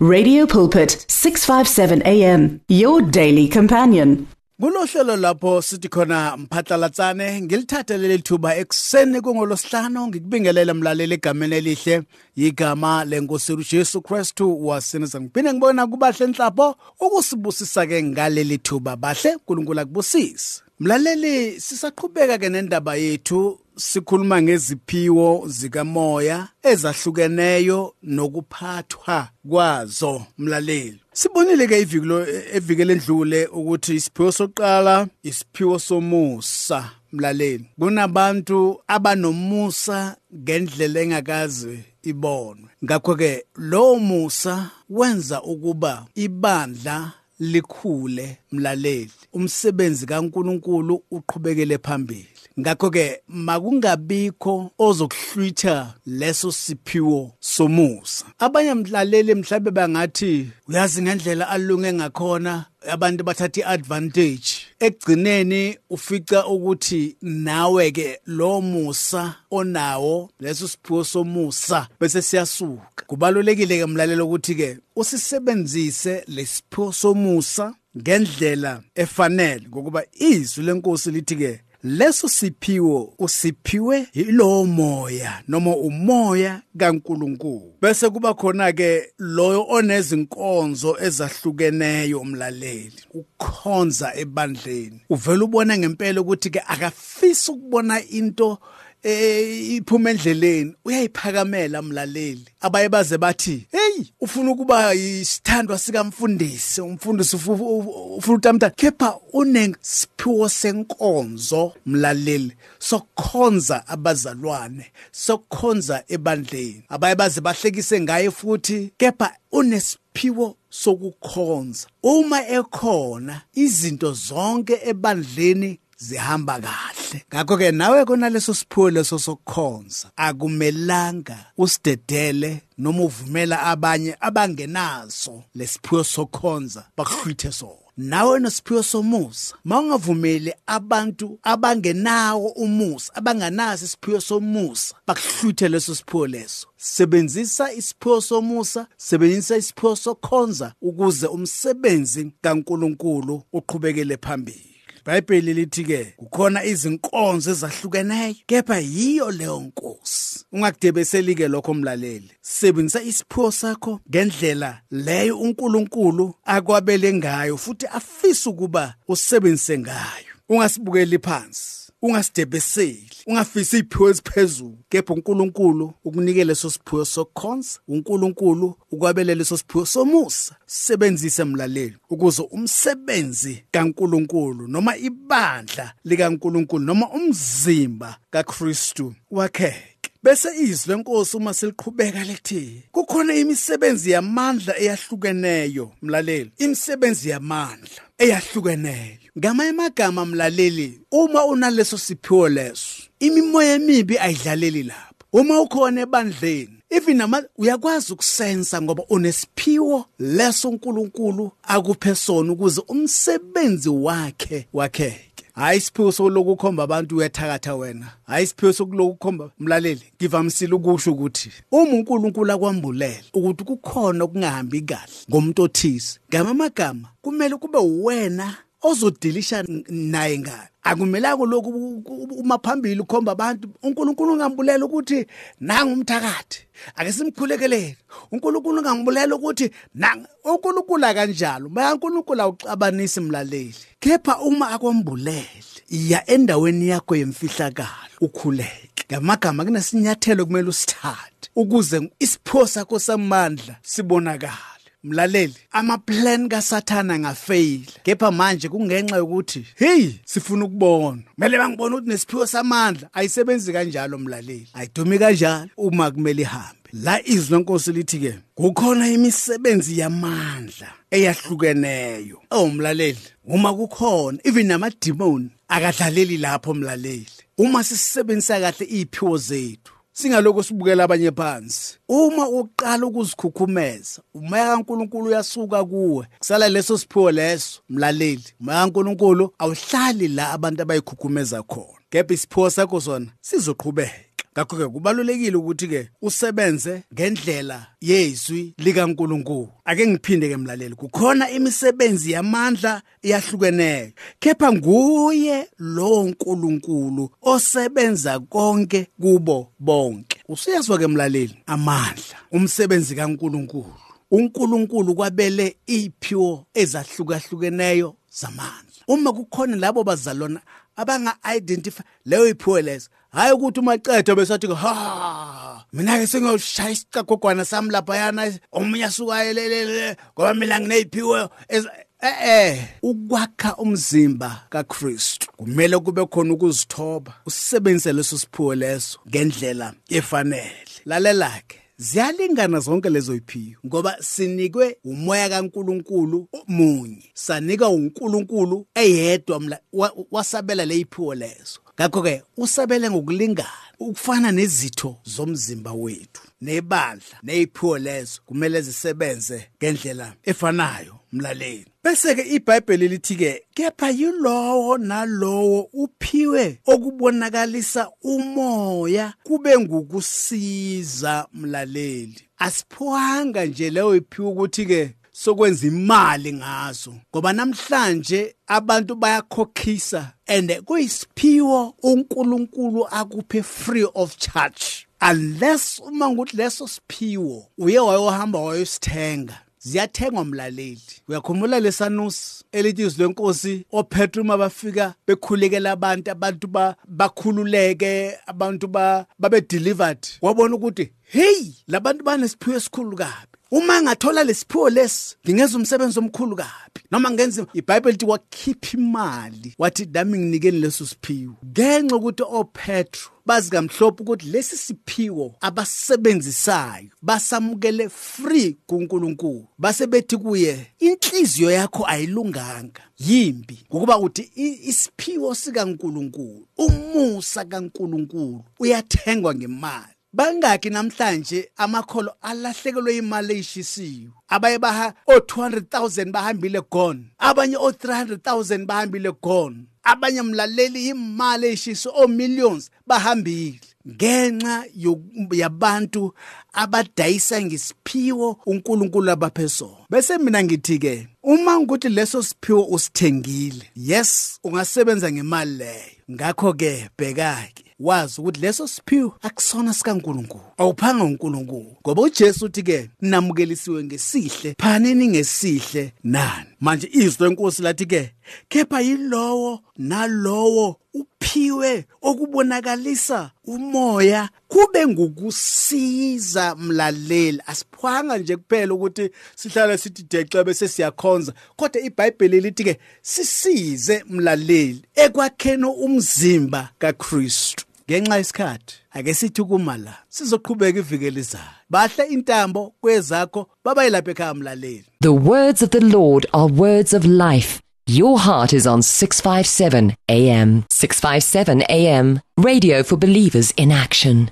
Radio Pulpit 657 AM your daily companion. Kulohlelo lapho sithi khona mphatlalatsane ngilithathe leli thuba ekseni kungolosihlanu ngikubingelela mlaleli egameni elihle igama lenkosi uJesu Kristu wasinisa ngiphinde ngibona kubahle enhlapho ukusibusisa ke ngaleli thuba bahle uNkulunkulu akubusise. Mlaleli sisaqhubeka ke nendaba yethu. Sikhuluma ngeziphiwo zikamoya ezahlukeneyo nokuphathwa kwazo mlaleli. Sibonile ke iviki eviki lendlule ukuthi isiphiwo sokuqala isiphiwo somusa mlaleli. Kunabantu abanomusa ngendlela engakazi ibonwe. Ngakho ke lo musa wenza ukuba ibandla likhule mlaleli. Umsebenzi kaNkuluNkulu uqhubekele phambili. Ngakho ke makungabikho ozokuhlwitha leso siphiwo somusa. Abanye mhlaleli mhlabe bangathi uyazi ngendlela alunge ngakhona abantu bathatha iadvantage. Ekugcineni ufica ukuthi nawe ke lo musa onawo leso siphiwo somusa bese siyasuka. Kubalulekile ke mlalelo ukuthi ke usisebenzise lesiphiwo somusa ngendlela efanele ngokuba izwi lenkosi lithi ke leso siphiwo usiphiwe yilowo moya noma umoya kaNkuluNkulu. Bese kuba khona ke loyo onezinkonzo ezahlukeneyo umlaleli ukhonza ebandleni. Uvela ubona ngempela ukuthi ke akafisi ukubona into eh iphuma endleleni uyayiphakamela mlaleli. Abaye baze bathi hey ufuna ukuba isithandwa sikamfundisi umfundisi ufuna utamta kepha unesiphiwo senkonzo mlaleli sokukhonza abazalwane sokukhonza ebandleni. Abaye baze bahlekise ngaye futhi kepha unesiphiwo sokukhonza. Uma ekhona izinto zonke ebandleni zihamba kahle. Ngakho ke nawe konaleso siphiwo leso sokukhonza akumelanga usidedele noma uvumela abanye abangenaso lesiphiwo sokukhonza bakuhlwithe sona. Nawe nosiphiwo somusa mawungavumeli abantu abangenawo umusa abanganaso isiphiwo somusa bakuhlwithe leso siphiwo leso. Sebenzisa isiphiwo somusa sebenzisa isiphiwo sokukhonza ukuze umsebenzi kaNkuluNkulu uqhubekele phambili. iBhayibheli lithi ke kukhona izinkonzo ezahlukeneyo kepha yiyo leyo nkosi. Ungakudebeseli ke lokho mlaleli. Sebenzisa isiphiwo sakho ngendlela leyo uNkulunkulu akwabele ngayo futhi afisa ukuba usebenzise ngayo. Ungasibukeli phansi. Ungasidebeseli ungafisi iphiwo eziphezulu kepha uNkulunkulu ukunikele leso siphiwo sokukhonza uNkulunkulu ukwabele leso siphiwo somusa. Sebenzise mlaleli ukuze umsebenzi kaNkulunkulu noma ibandla likaNkulunkulu noma umzimba kaKristu wakheke. Bese izwi lenkosi uma seliqhubeka lethi kukhona imisebenzi yamandla eyahlukeneyo mlaleli. Imisebenzi yamandla eyahlukeneyo. Ngamanye amagama mlaleli uma unaleso siphiwo leso imimoya emibi ayidlaleli lapho. Uma ukhona ebandleni even nama uyakwazi ukusensa ngoba unesiphiwo leso uNkulunkulu akuphe sona ukuze umsebenzi wakhe wakheke. Hayi isiphiwo sokuloku khomba abantu uyathakatha wena. Hayi isiphiwo sokuloku khomba mlaleli ngivamisile ukusho ukuthi uma uNkulunkulu akwambulele ukuthi kukhona okungahambi kahle ngomuntu othize ngamamagama kumele kube wena ozodilisha naye ngayo akumelanga lokhu uma phambili ukhomba abantu uNkulunkulu ungambulela ukuthi nanga umthakathi. Ake simkhulekelele uNkulunkulu ungambulela ukuthi nanga uNkulunkulu kanjalo maya uNkulunkulu awuxabanisi mlaleli. Kepha uma akwambulele iya endaweni yakho yemfihlakalo ukhuleke. Ngamagama kunesinyathelo kumele usithathe ukuze isipho sakho samandla sibonakala mlaleli. Amaplan kasathana ngafail kepha manje kungenxa yokuthi hey sifuna ukubona kumele bangibone ukuthi nesiphiwo samandla ayisebenzi kanjalo mlaleli. Ayidumi kanjalo. Uma kumele ihambe. La izwi lenkosi lithi ke kukhona imisebenzi yamandla eyahlukeneyo. Oh mlaleli uma kukhona even namademon akadlaleli lapho mlaleli. Uma sisebenzisa kahle iziphiwo zethu singaloko sibukela abanye phansi. Uma uqala ukuzikhukhumeza umoya kaNkuluNkulu uyasuka kuwe. Kusala leso siphiwo leso mlaleli. Umoya kaNkuluNkulu awuhlali la abantu abayikhukhumeza khona. Kepha isiphiwo sakho sona sizoqhubeka. Ngakho ke kubalulekile ukuthi ke usebenze ngendlela yezwi likaNkuluNkulu. Ake ngiphinde ke mlaleli kukhona imisebenzi yamandla iyahlukeneyo kepha nguye lo nkulunkulu osebenza konke kubo bonke. Usuyazwa ke mlaleli amandla umsebenzi kaNkulunkulu. uNkulunkulu kwabele iphiwo ezahlukahlukeneyo zamandla. Uma kukhona labo bazalwana abanga identify leyo iphiwo lezo hayi ukuthi umacetha besathi ha mina ke sengiyoshaya isicagogwana sami lapha yana omunye asuka elelele ngoba mina ngineziphiwo Eh eh ukwakha umzimba kaKristu kumele kube khona ukuzithoba usebenzise leso siphiwo leso ngendlela efanele. Lalela ke ziyalingana zonke lezo iphiwo ngoba sinikwe umoya kaNkuluNkulu munye sanika uNkulunkulu eyedwa mla wasabela leiphiwo lezo. Ngakho ke usabele ngokulingana. Ukufana nezitho zomzimba wethu nebandla neziphiwo lezo kumele zisebenze ngendlela efanayo mlaleli. Bese ke iBhayibheli lithi ke kepha yilowo nalowo uphiwe okubonakalisa umoya kube ngukusiza mlaleli. Asiphoanga nje leyo iphiwe ukuthi ke sokwenza imali ngazo ngoba namhlanje abantu bayakhokhisa and kuyisiphiwo uNkulunkulu akuphe free of charge. Unless uma ukuthi leso siphiwo uye wayohamba wayosithenga ziyathengwa mlaleli. Uyakhumbula lesanusi elithi izwi lenkosi oPetru mabafika bekhulekela abantu abantu bakhululeke abantu babe delivered. Wabona ukuthi hey labantu banesiphiwo esikhulu kabi. Uma ngathola lesiphiwo lesi ngingenza umsebenzi omkhulu kabi. Noma ngenza iBhayibheli lithi wakhipha imali wathi dami nginikeni leso siphiwo. Ngenxa ukuthi oPetro bazi kamhlophe ukuthi lesi siphiwo abasebenzisayo basamukele free kuNkulunkulu. Base bethi kuye inhliziyo yakho ayilunganga. Yimbi ngokuba uthi isiphiwo sikaNkulunkulu umusa kaNkulunkulu uyathengwa ngemali. Bangaki namhlanje amakholo alahlekelwe imali eyishisiwe. Abaye baha o200,000 bahambile gone. Abanye o300,000 bahambile gone. Abanye mlaleli imali eyishiso o millions bahambile. Ngenxa yabantu abadayisa ngesiphiwo uNkulunkulu abaphe sona bese mina ngithi ke uma ukuthi leso siphiwo usithengile yes ungasebenza ngemali leyo. Ngakho ke bheka ke wazi ukuthi leso siphiwo akusona sikaNkuluNkulu awuphanga uNkulunkulu. Ngoba uJesu uthi ke namukelisiwe ngesihle phanini ngesihle nani? Manje izwi lenkosi lathi ke kepha yilowo nalowo uphiwe okubonakalisa umoya kube ngukusiza mlaleli. Asiphwanga nje kuphela ukuthi sihlala sithi dexa bese siyakhonza kodwa iBhayibheli lithi ke sisize mlaleli ekwakheni umzimba kaKristu. Ngenxa yesikhathi ake sithi la sizoqhubeka bahle intambo kwezakho ekhaya mlaleli. The words of the Lord are words of life. Your heart is on 657 AM 657 AM radio for believers in action